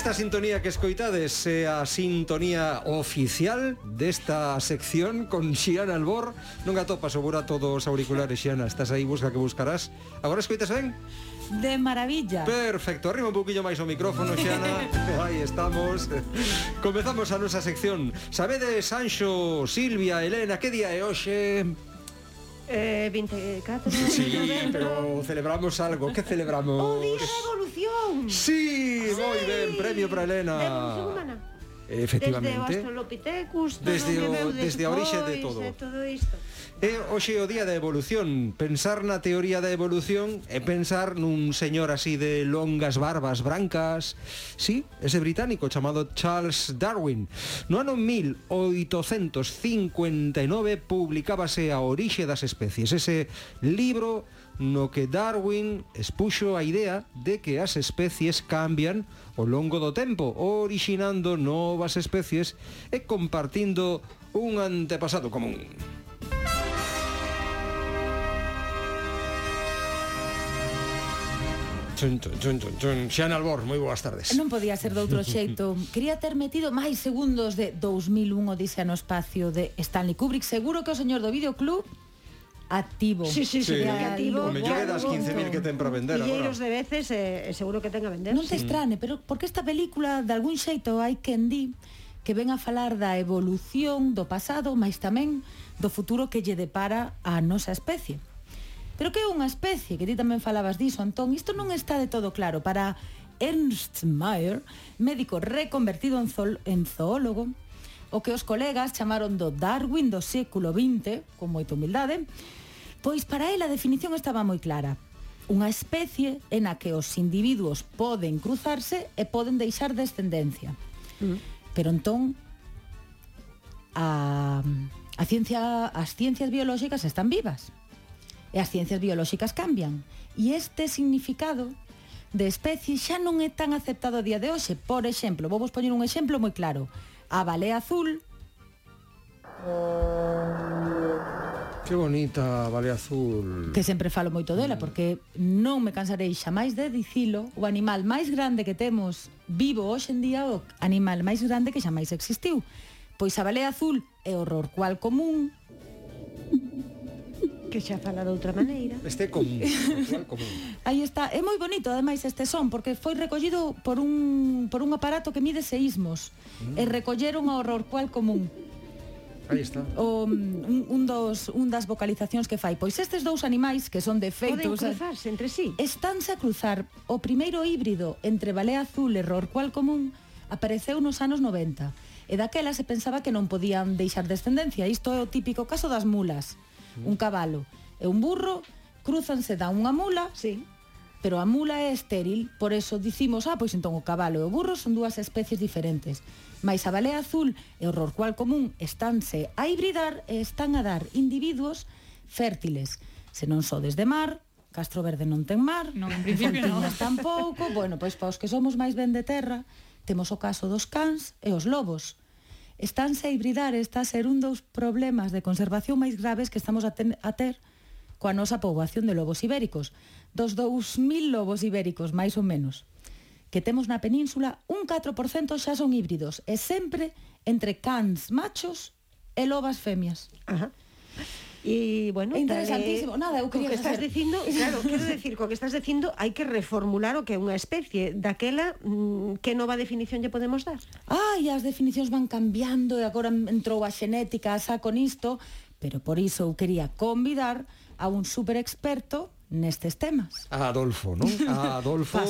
Esta sintonía que escoitades é a sintonía oficial desta sección con Xiana Albor. Non atopas o burato dos auriculares, Xiana. Estás aí, busca que buscarás. Agora escoitas ben? De maravilla. Perfecto, arriba un poquillo máis o micrófono, Xiana. aí estamos. Comezamos a nosa sección. Sabedes, Sanxo, Silvia, Elena, que día é hoxe? Eh, 24 Sí, pero celebramos algo. ¿Qué celebramos? ¡Oh, Día de Evolución! Sí, sí. muy bien. Premio para Elena. Evolución humana efectivamente. Desde o Australopithecus, todo desde, o, que desde a orixe de eh, todo. E todo isto. E hoxe o día da evolución, pensar na teoría da evolución e pensar nun señor así de longas barbas brancas, sí, ese británico chamado Charles Darwin. No ano 1859 publicábase a orixe das especies, ese libro no que Darwin expuxo a idea de que as especies cambian ao longo do tempo, orixinando novas especies e compartindo un antepasado común. Chun, chun, chun, chun. Xana Albor, moi boas tardes. Non podía ser de outro xeito. Quería ter metido máis segundos de 2001 Odisea no espacio de Stanley Kubrick. Seguro que o señor do videoclub activo. Sí, sí, sí, sí. activo. O mellor das 15.000 que ten para vender agora. Milleiros de veces eh, seguro que ten a vender. Non te estrane, pero porque esta película de algún xeito hai que di que ven a falar da evolución do pasado, mas tamén do futuro que lle depara a nosa especie. Pero que é unha especie, que ti tamén falabas diso, Antón, isto non está de todo claro. Para Ernst Mayer, médico reconvertido en, zool en zoólogo, o que os colegas chamaron do Darwin do século XX, con moita humildade, Pois para ela a definición estaba moi clara. Unha especie en a que os individuos poden cruzarse e poden deixar descendencia. Mm. Pero entón a, a ciencia, as ciencias biolóxicas están vivas e as ciencias biolóxicas cambian. E este significado de especie xa non é tan aceptado a día de hoxe. Por exemplo, vou vos poñer un exemplo moi claro. A balea azul eh, Que bonita Vale Azul. Que sempre falo moito dela porque non me cansarei xa máis de dicilo, o animal máis grande que temos vivo hoxe en día, o animal máis grande que xamais existiu. Pois a balea azul é o rorcual común, que xa fala de outra maneira. Este é común, común. Aí está, é moi bonito ademais este son porque foi recollido por un por un aparato que mide seísmos mm. e recolleron o rorcual común. Aí está. O, mm, un, un, dos, un das vocalizacións que fai. Pois estes dous animais que son de feito... Poden cruzarse entre sí. Estánse a cruzar. O primeiro híbrido entre balea azul e rorcual común apareceu nos anos 90. E daquela se pensaba que non podían deixar descendencia. Isto é o típico caso das mulas. Mm. Un cabalo e un burro cruzanse da unha mula, sí. pero a mula é estéril, por eso dicimos, ah, pois entón o cabalo e o burro son dúas especies diferentes. Mais a balea azul e o rorcual común estánse a hibridar e están a dar individuos fértiles. Se non só desde mar, Castro Verde non ten mar, non, en principio non. tampouco, bueno, pois para os que somos máis ben de terra, temos o caso dos cans e os lobos. Estánse a hibridar, está a ser un dos problemas de conservación máis graves que estamos a, ten, a ter coa nosa poboación de lobos ibéricos. Dos 2.000 lobos ibéricos, máis ou menos, que temos na península, un 4% xa son híbridos, e sempre entre cans machos e lobas femias. Ajá. E, bueno, é interesantísimo. Dale, Nada, eu quería que estás hacer. dicindo, claro, quero decir, co que estás dicindo, hai que reformular o que é unha especie. Daquela, mm, que nova definición lle podemos dar? Ai, as definicións van cambiando e agora entrou a xenética a saco nisto, pero por iso eu quería convidar a un super experto nestes temas. Adolfo, non? Adolfo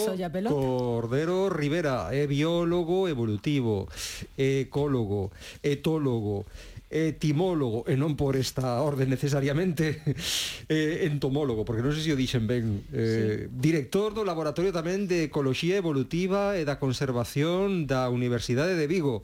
Cordero Rivera é biólogo evolutivo, ecólogo, etólogo, etimólogo, eh, e non por esta orde necesariamente, eh, entomólogo, porque non sei se o dixen ben, eh, sí. director do Laboratorio tamén de Ecoloxía Evolutiva e da Conservación da Universidade de Vigo.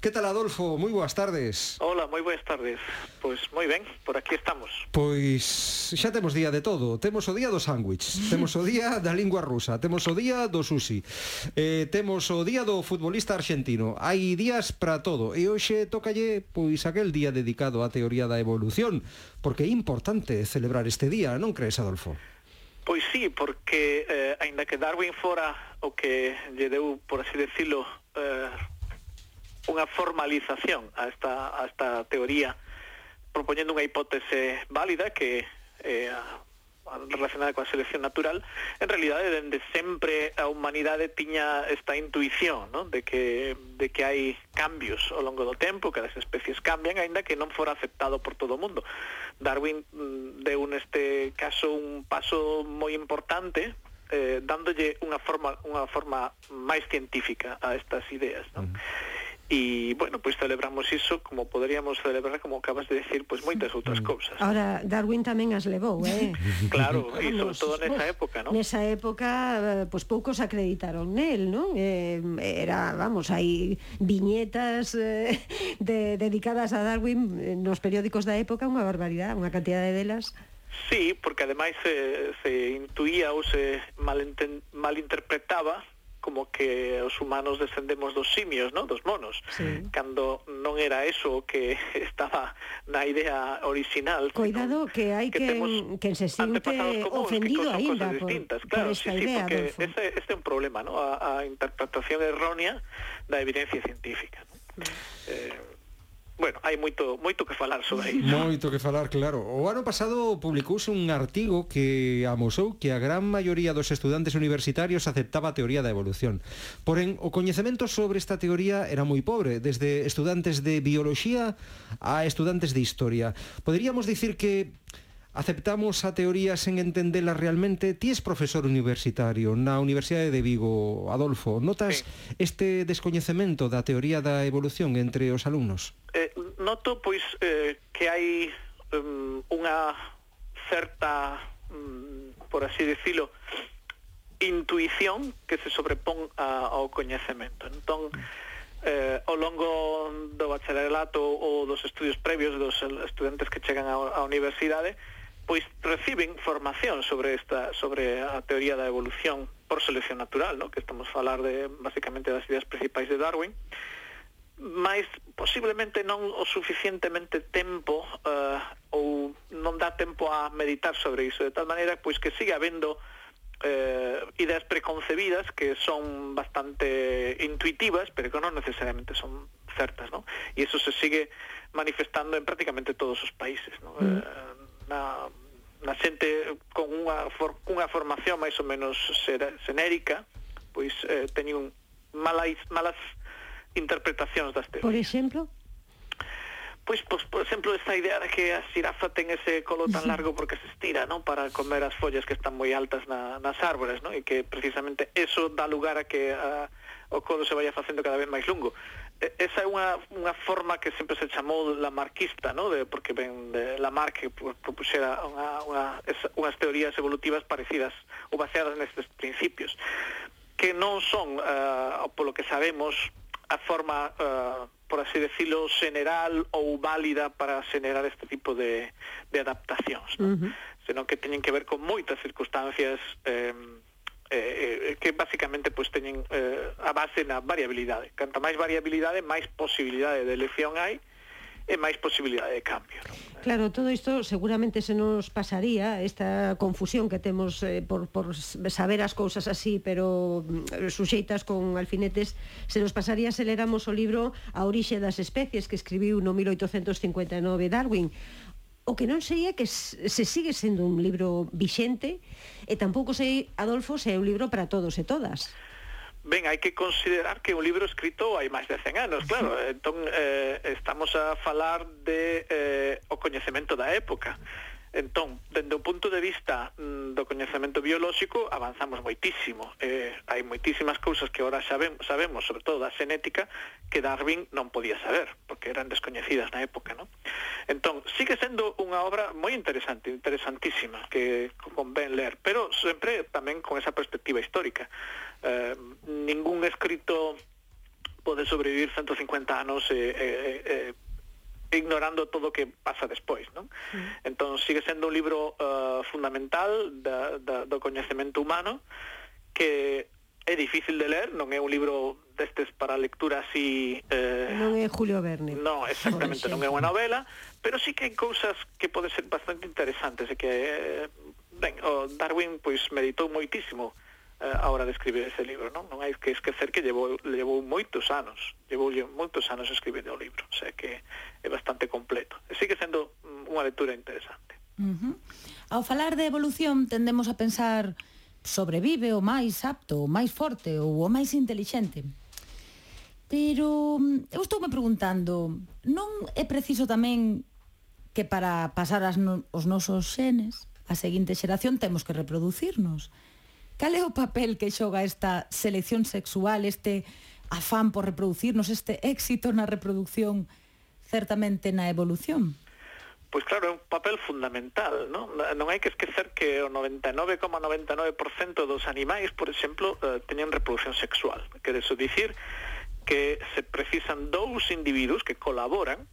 ¿Qué tal Adolfo? Muy boas tardes. Hola, moi boas tardes. Pois moi ben, por aquí estamos. Pois xa temos día de todo. Temos o día do sándwich, temos o día da lingua rusa, temos o día do sushi, eh, temos o día do futbolista argentino. Hai días para todo e hoxe tocalle pois aquel día dedicado á teoría da evolución, porque é importante celebrar este día, non crees Adolfo? Pois sí, porque eh, aínda que Darwin fora o que lle deu, por así decirlo, eh, unha formalización a esta, a esta teoría propoñendo unha hipótese válida que eh, relacionada coa selección natural, en realidade dende sempre a humanidade tiña esta intuición, non? de que de que hai cambios ao longo do tempo, que as especies cambian, aínda que non fora aceptado por todo o mundo. Darwin mm, deu neste caso un paso moi importante eh, dándolle unha forma unha forma máis científica a estas ideas, non? Mm. E, bueno, pois pues celebramos iso como poderíamos celebrar, como acabas de decir, pois pues, moitas outras mm. cousas. Ahora, Darwin tamén as levou, eh? claro, e sobre todo nesa época, non? Nesa época, pois pues, poucos acreditaron nel, non? Eh, era, vamos, hai viñetas eh, de, dedicadas a Darwin eh, nos periódicos da época, unha barbaridade, unha cantidade delas. Sí, porque ademais se, se intuía ou se malinterpretaba como que os humanos descendemos dos simios, ¿no? dos monos, sí. cando non era eso que estaba na idea original. Cuidado que hai que, quen, quen se siente ofendido aínda por, distintas. claro, por esta sí, idea, sí, porque ese, este é un problema, ¿no? a, a interpretación errónea da evidencia científica. ¿no? Mm. Eh, bueno, hai moito moito que falar sobre iso. Moito que falar, claro. O ano pasado publicouse un artigo que amosou que a gran maioría dos estudantes universitarios aceptaba a teoría da evolución. Porén, o coñecemento sobre esta teoría era moi pobre, desde estudantes de bioloxía a estudantes de historia. Poderíamos dicir que aceptamos a teoría sen entendela realmente. Ti es profesor universitario na Universidade de Vigo, Adolfo. Notas sí. este descoñecemento da teoría da evolución entre os alumnos? Eh, noto pois eh, que hai um, unha certa, um, por así dicilo, intuición que se sobrepón a, ao coñecemento. Entón, eh, ao longo do bacharelato ou dos estudios previos dos estudantes que chegan á, á universidade, pois reciben formación sobre esta sobre a teoría da evolución por selección natural, no? que estamos a falar de basicamente das ideas principais de Darwin, mas posiblemente non o suficientemente tempo uh, ou non dá tempo a meditar sobre iso, de tal maneira pois que siga habendo eh, ideas preconcebidas que son bastante intuitivas, pero que non necesariamente son certas, ¿no? e eso se sigue manifestando en prácticamente todos os países, ¿no? Mm. Eh, na, na xente con unha, for, unha formación máis ou menos xera, xenérica, pois eh, teñen malas, malas interpretacións das teorías. Por exemplo? Pois, pois, por exemplo, esta idea de que a xirafa ten ese colo tan largo porque se estira, non? Para comer as follas que están moi altas na, nas árbores, non? E que precisamente eso dá lugar a que a, o colo se vaya facendo cada vez máis longo. E, esa é unha, unha forma que sempre se chamou lamarquista, non? De, porque ven de Lamarck que propuxera unha, unha, esa, unhas teorías evolutivas parecidas ou baseadas nestes principios que non son, uh, polo que sabemos, a forma, uh, por así decirlo, general ou válida para generar este tipo de, de adaptacións, ¿no? Uh -huh. senón que teñen que ver con moitas circunstancias eh, eh, que basicamente pues, teñen eh, a base na variabilidade. Canta máis variabilidade, máis posibilidade de elección hai, e máis posibilidade de cambio. Non? Claro, todo isto seguramente se nos pasaría esta confusión que temos eh, por, por saber as cousas así, pero mm, suxeitas con alfinetes, se nos pasaría se leramos o libro A orixe das especies que escribiu no 1859 Darwin. O que non sei é que se sigue sendo un libro vixente e tampouco sei, Adolfo, se é un libro para todos e todas. Ben, hai que considerar que un libro escrito hai máis de 100 anos, claro. Entón, eh, estamos a falar de eh, o coñecemento da época. Entón, dende o punto de vista mm, do coñecemento biolóxico, avanzamos moitísimo. Eh, hai moitísimas cousas que ahora sabemos, sabemos, sobre todo da xenética, que Darwin non podía saber, porque eran descoñecidas na época, non? Entón, sigue sendo unha obra moi interesante, interesantísima, que convén ler, pero sempre tamén con esa perspectiva histórica. Eh, ningún escrito pode sobrevivir 150 anos e eh, eh, eh, ignorando todo o que pasa despois, non? Mm. Entón, sigue sendo un libro uh, fundamental da, da, do coñecemento humano que é difícil de ler, non é un libro destes para lectura así... Eh... Non é Julio Verne. Non, exactamente, non é unha novela, pero sí que hai cousas que poden ser bastante interesantes e que... Eh, ben, o Darwin pois meditou moitísimo eh, Eh, a hora de escribir ese libro, non? Non hai que esquecer que llevou, llevou moitos anos, llevou moitos anos escribir o libro, o sea que é bastante completo. E sigue sendo mm, unha lectura interesante. Uh -huh. Ao falar de evolución tendemos a pensar sobrevive o máis apto, o máis forte ou o máis intelixente. Pero mm, eu estou me preguntando, non é preciso tamén que para pasar as no, os nosos xenes, a seguinte xeración temos que reproducirnos? Cal é o papel que xoga esta selección sexual, este afán por reproducirnos, este éxito na reproducción certamente na evolución? Pois claro, é un papel fundamental, non? Non hai que esquecer que o 99,99% ,99 dos animais, por exemplo, eh, teñen reproducción sexual. Quere iso dicir que se precisan dous individuos que colaboran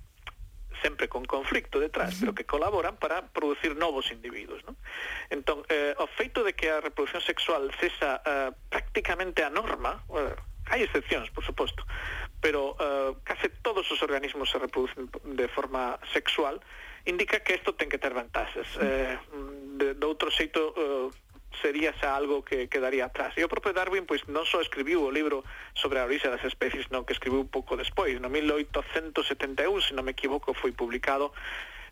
sempre con conflicto detrás, pero que colaboran para producir novos individuos. ¿no? Entón, eh, o feito de que a reproducción sexual cesa eh, prácticamente a norma, eh, hai excepcións, por suposto, pero eh, case todos os organismos se reproducen de forma sexual, indica que isto ten que ter vantaxes. Eh, de, de outro xeito, eh, sería xa algo que quedaría atrás. E o propio Darwin pois non só escribiu o libro sobre a orixe das especies, non que escribiu un pouco despois, no 1871, se non me equivoco, foi publicado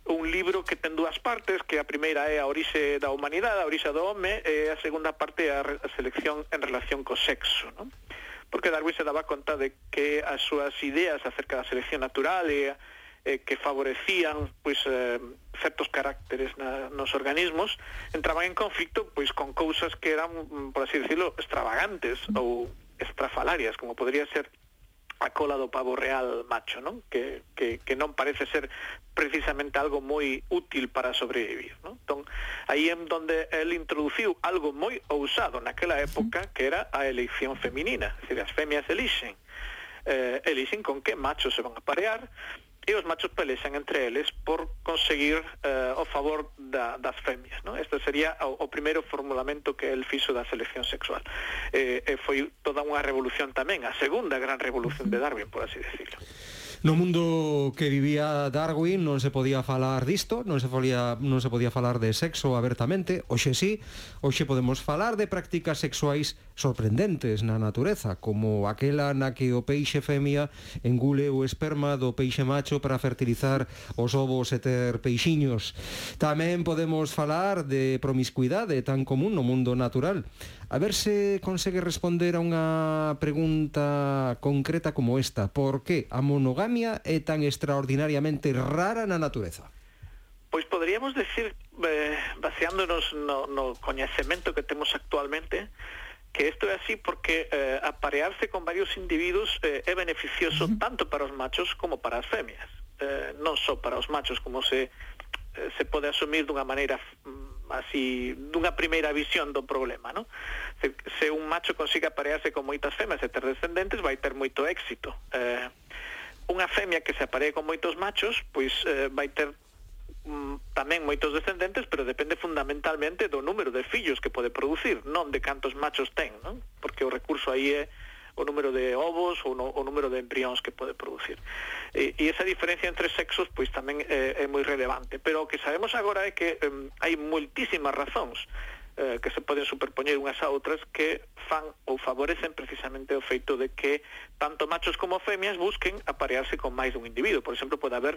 un libro que ten dúas partes, que a primeira é a orixe da humanidade, a orixe do home, e a segunda parte é a, a selección en relación co sexo, non? porque Darwin se daba conta de que as súas ideas acerca da selección natural e eh, que favorecían pois eh, certos caracteres na, nos organismos entraban en conflicto pois con cousas que eran, mm, por así decirlo, extravagantes ou estrafalarias, como podría ser a cola do pavo real macho, non? Que, que, que non parece ser precisamente algo moi útil para sobrevivir, non? Entón, aí é onde el introduciu algo moi ousado naquela época, que era a elección feminina, é dicir, as femias elixen, eh, elixen con que machos se van a parear, e os machos pelexan entre eles por conseguir eh, o favor da, das femias. Non? Este sería o, o primeiro formulamento que el fixo da selección sexual. Eh, e foi toda unha revolución tamén, a segunda gran revolución de Darwin, por así decirlo. No mundo que vivía Darwin non se podía falar disto, non se podía non se podía falar de sexo abertamente, hoxe sí, hoxe podemos falar de prácticas sexuais sorprendentes na natureza, como aquela na que o peixe femia engule o esperma do peixe macho para fertilizar os ovos e ter peixiños. Tamén podemos falar de promiscuidade tan común no mundo natural. A ver se consegue responder a unha pregunta concreta como esta. Por que a monogamia monogamia é tan extraordinariamente rara na natureza? Pois poderíamos decir, eh, baseándonos no, no coñecemento que temos actualmente, que isto é así porque eh, aparearse con varios individuos eh, é beneficioso uh -huh. tanto para os machos como para as femias. Eh, non só para os machos, como se eh, se pode asumir dunha maneira mm, así dunha primeira visión do problema, non? Se, se un macho consiga aparearse con moitas femas e ter descendentes vai ter moito éxito. Eh, unha femia que se aparee con moitos machos, pois eh, vai ter mm, tamén moitos descendentes, pero depende fundamentalmente do número de fillos que pode producir, non de cantos machos ten, non? Porque o recurso aí é o número de ovos ou no, o número de embrións que pode producir. E, e esa diferencia entre sexos pois tamén eh, é moi relevante, pero o que sabemos agora é que eh, hai moitísimas razóns eh, que se poden superpoñer unhas a outras que fan ou favorecen precisamente o feito de que tanto machos como femias busquen aparearse con máis dun individuo. Por exemplo, pode haber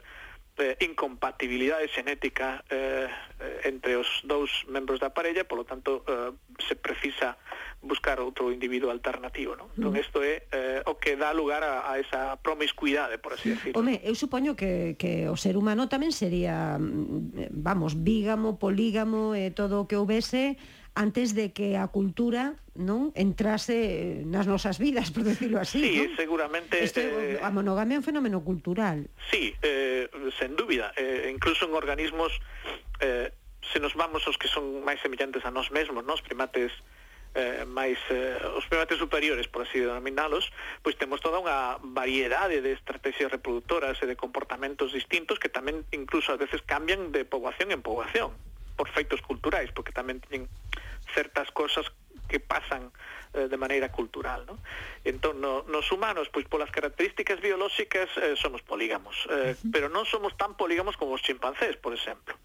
eh, incompatibilidade xenética eh, eh entre os dous membros da parella, polo tanto, eh, se precisa buscar outro individuo alternativo, non? Entón, mm. isto é eh, o que dá lugar a, a esa promiscuidade, por así decirlo. Home, eu supoño que, que o ser humano tamén sería, mm, vamos, bígamo, polígamo, eh, todo o que houvese, antes de que a cultura non entrase eh, nas nosas vidas, por decirlo así, Sí, non? seguramente... Este, eh, a monogamia é un fenómeno cultural. Sí, eh, sen dúbida. Eh, incluso en organismos, eh, se nos vamos os que son máis semellantes a nós mesmos, nos primates eh, máis eh, os primates superiores, por así denominalos, pois temos toda unha variedade de estrategias reproductoras e de comportamentos distintos que tamén incluso a veces cambian de poboación en poboación por feitos culturais, porque tamén teñen certas cosas que pasan eh, de maneira cultural, ¿no? Entón, no, nos humanos, pois polas características biolóxicas eh, somos polígamos, eh, pero non somos tan polígamos como os chimpancés, por exemplo,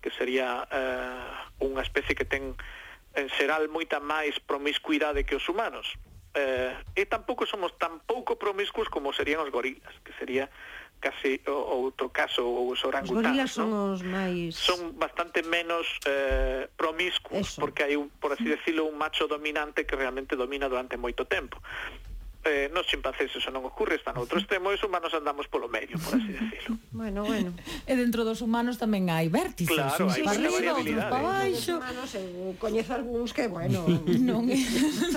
que sería eh, unha especie que ten eh, en xeral moita máis promiscuidade que os humanos. Eh, e tampouco somos tan pouco promiscuos como serían os gorilas, que sería case o outro caso ou os orangutanos, os gorilas son non? os máis son bastante menos eh promiscuos Eso. porque hai un, por así decirlo, un macho dominante que realmente domina durante moito tempo eh, nos chimpancés eso non ocurre, están outro extremo e os humanos andamos polo medio, por así decirlo. bueno, bueno. E dentro dos humanos tamén hai vértices, claro, uns para arriba, outros para baixo. Humanos, eu coñezo algúns que, bueno... non é...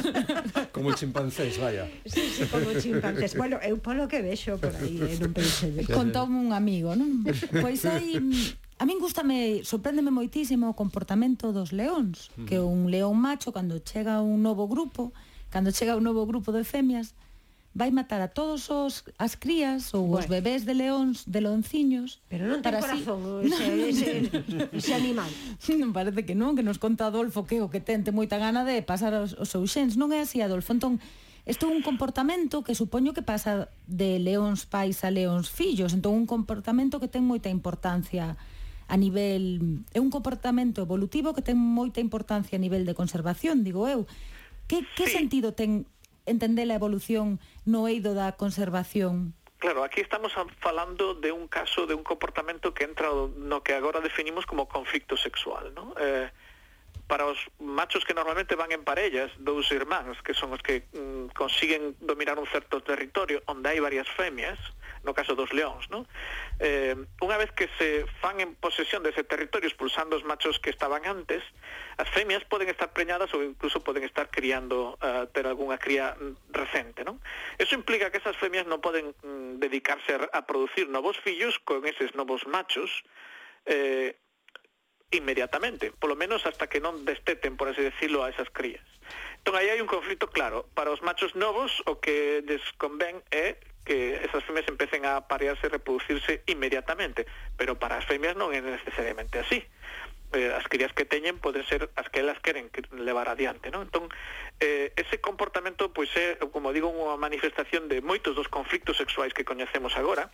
como chimpancés, vaya. Sí, sí, como chimpancés. Bueno, eu polo que vexo por aí, eh, non pensei... De... Contoume un amigo, non? Pois hai A min gustame, sorpréndeme moitísimo o comportamento dos leóns, mm. que un león macho cando chega un novo grupo, cando chega un novo grupo de femias, vai matar a todos os as crías ou bueno. os bebés de leóns, de leonciños. Pero non ten para corazón ese, no, ese, ese animal. Non parece que non, que nos conta Adolfo que o que tente moita gana de pasar os, os seus xens. Non é así, Adolfo. Entón, isto é un comportamento que supoño que pasa de leóns pais a leóns fillos. Entón, un comportamento que ten moita importancia a nivel... É un comportamento evolutivo que ten moita importancia a nivel de conservación, digo eu Que, que sí. sentido ten entender a evolución no eido da conservación? Claro, aquí estamos falando de un caso de un comportamento que entra no que agora definimos como conflicto sexual, ¿no? Eh, para os machos que normalmente van en parellas, dous irmáns, que son os que mm, consiguen dominar un certo territorio onde hai varias femias, no caso dos leóns, non? Eh, unha vez que se fan en posesión dese territorio expulsando os machos que estaban antes, as femias poden estar preñadas ou incluso poden estar criando uh, ter algunha cría mm, recente, non? Eso implica que esas femias non poden mm, dedicarse a, a producir novos fillos con eses novos machos, eh, inmediatamente, polo menos hasta que non desteten, por así decirlo, a esas crías. Entón, aí hai un conflito claro. Para os machos novos, o que desconvén é que esas femias empecen a parearse e reproducirse inmediatamente, pero para as femias non é necesariamente así. Eh, as crías que teñen poden ser as que elas queren levar adiante, non? Entón, eh, ese comportamento pois é, como digo, unha manifestación de moitos dos conflictos sexuais que coñecemos agora,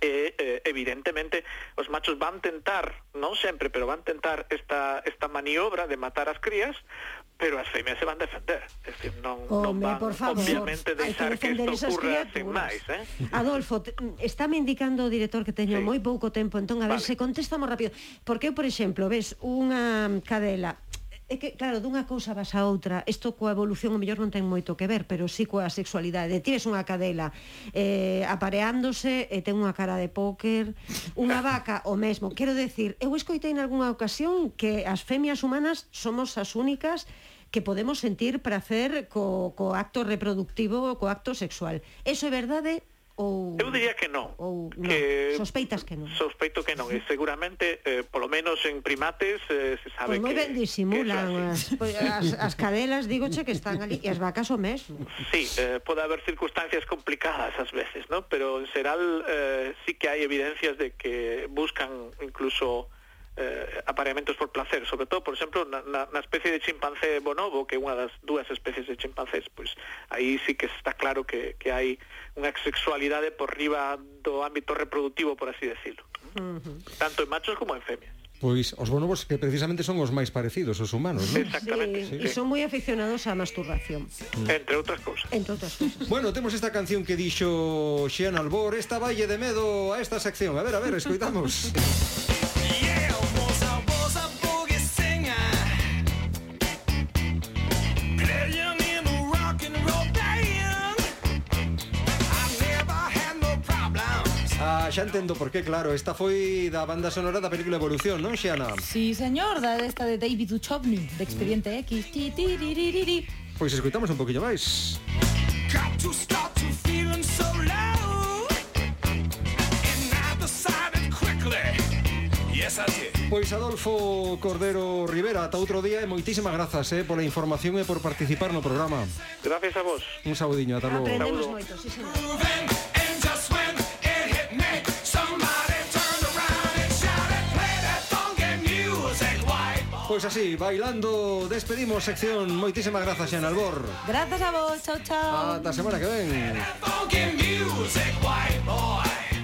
e eh, evidentemente os machos van tentar, non sempre, pero van tentar esta esta maniobra de matar as crías, pero as femias se van defender. É decir, non, Home, non van, por favor, obviamente, deixar que, que isto ocurra sen máis. Eh? Adolfo, estáme indicando o director que teño sí. moi pouco tempo, entón, a vale. ver se contestamos rápido. Porque eu, por exemplo, ves unha cadela É que, claro, dunha cousa vas a outra. Isto coa evolución o mellor non ten moito que ver Pero sí coa sexualidade. Tires unha cadela eh, apareándose E eh, ten unha cara de póker Unha vaca, o mesmo. Quero decir, eu escoitei en algunha ocasión Que as femias humanas somos as únicas que podemos sentir prazer co, co acto reproductivo, co acto sexual. Eso é verdade Ou, Eu diría que non, ou, non. Que, Sospeitas que non Sospeito que non E seguramente, eh, polo menos en primates eh, Se sabe pois moi que, ben disimulan as, pois, as, as cadelas, digoche que están ali E as vacas o mesmo Sí, eh, pode haber circunstancias complicadas ás veces, ¿no? Pero en xeral eh, sí que hai evidencias de que buscan incluso eh, apareamentos por placer, sobre todo, por exemplo, na, na, na especie de chimpancé bonobo, que é unha das dúas especies de chimpancés, pois aí sí que está claro que, que hai unha sexualidade por riba do ámbito reproductivo, por así decirlo. Uh -huh. Tanto en machos como en femias. Pois os bonobos que precisamente son os máis parecidos aos humanos, non? Exactamente. Sí, sí. E son moi aficionados á masturbación. Mm. Entre outras cousas. Entre outras cousas. Bueno, temos esta canción que dixo Xean Albor, esta valle de medo a esta sección. A ver, a ver, escoitamos. xa entendo por qué, claro. Esta foi da banda sonora da película Evolución, non, Xiana? Sí, señor, da desta de David Duchovny, de Expediente mm. X. Ti, ti, ri, ri, ri. Pois escoitamos un poquillo máis. Got to stop to feeling so low And I decided quickly Yes, I did. Pois Adolfo Cordero Rivera, ata outro día e moitísimas grazas eh, pola información e por participar no programa. Gracias a vos. Un saudiño, ata logo. Aprendemos moito, sí, señor. pois así, bailando, despedimos sección. Moitísimas grazas, Xan Albor. Grazas a vos, chao, chao. Ata semana que ven.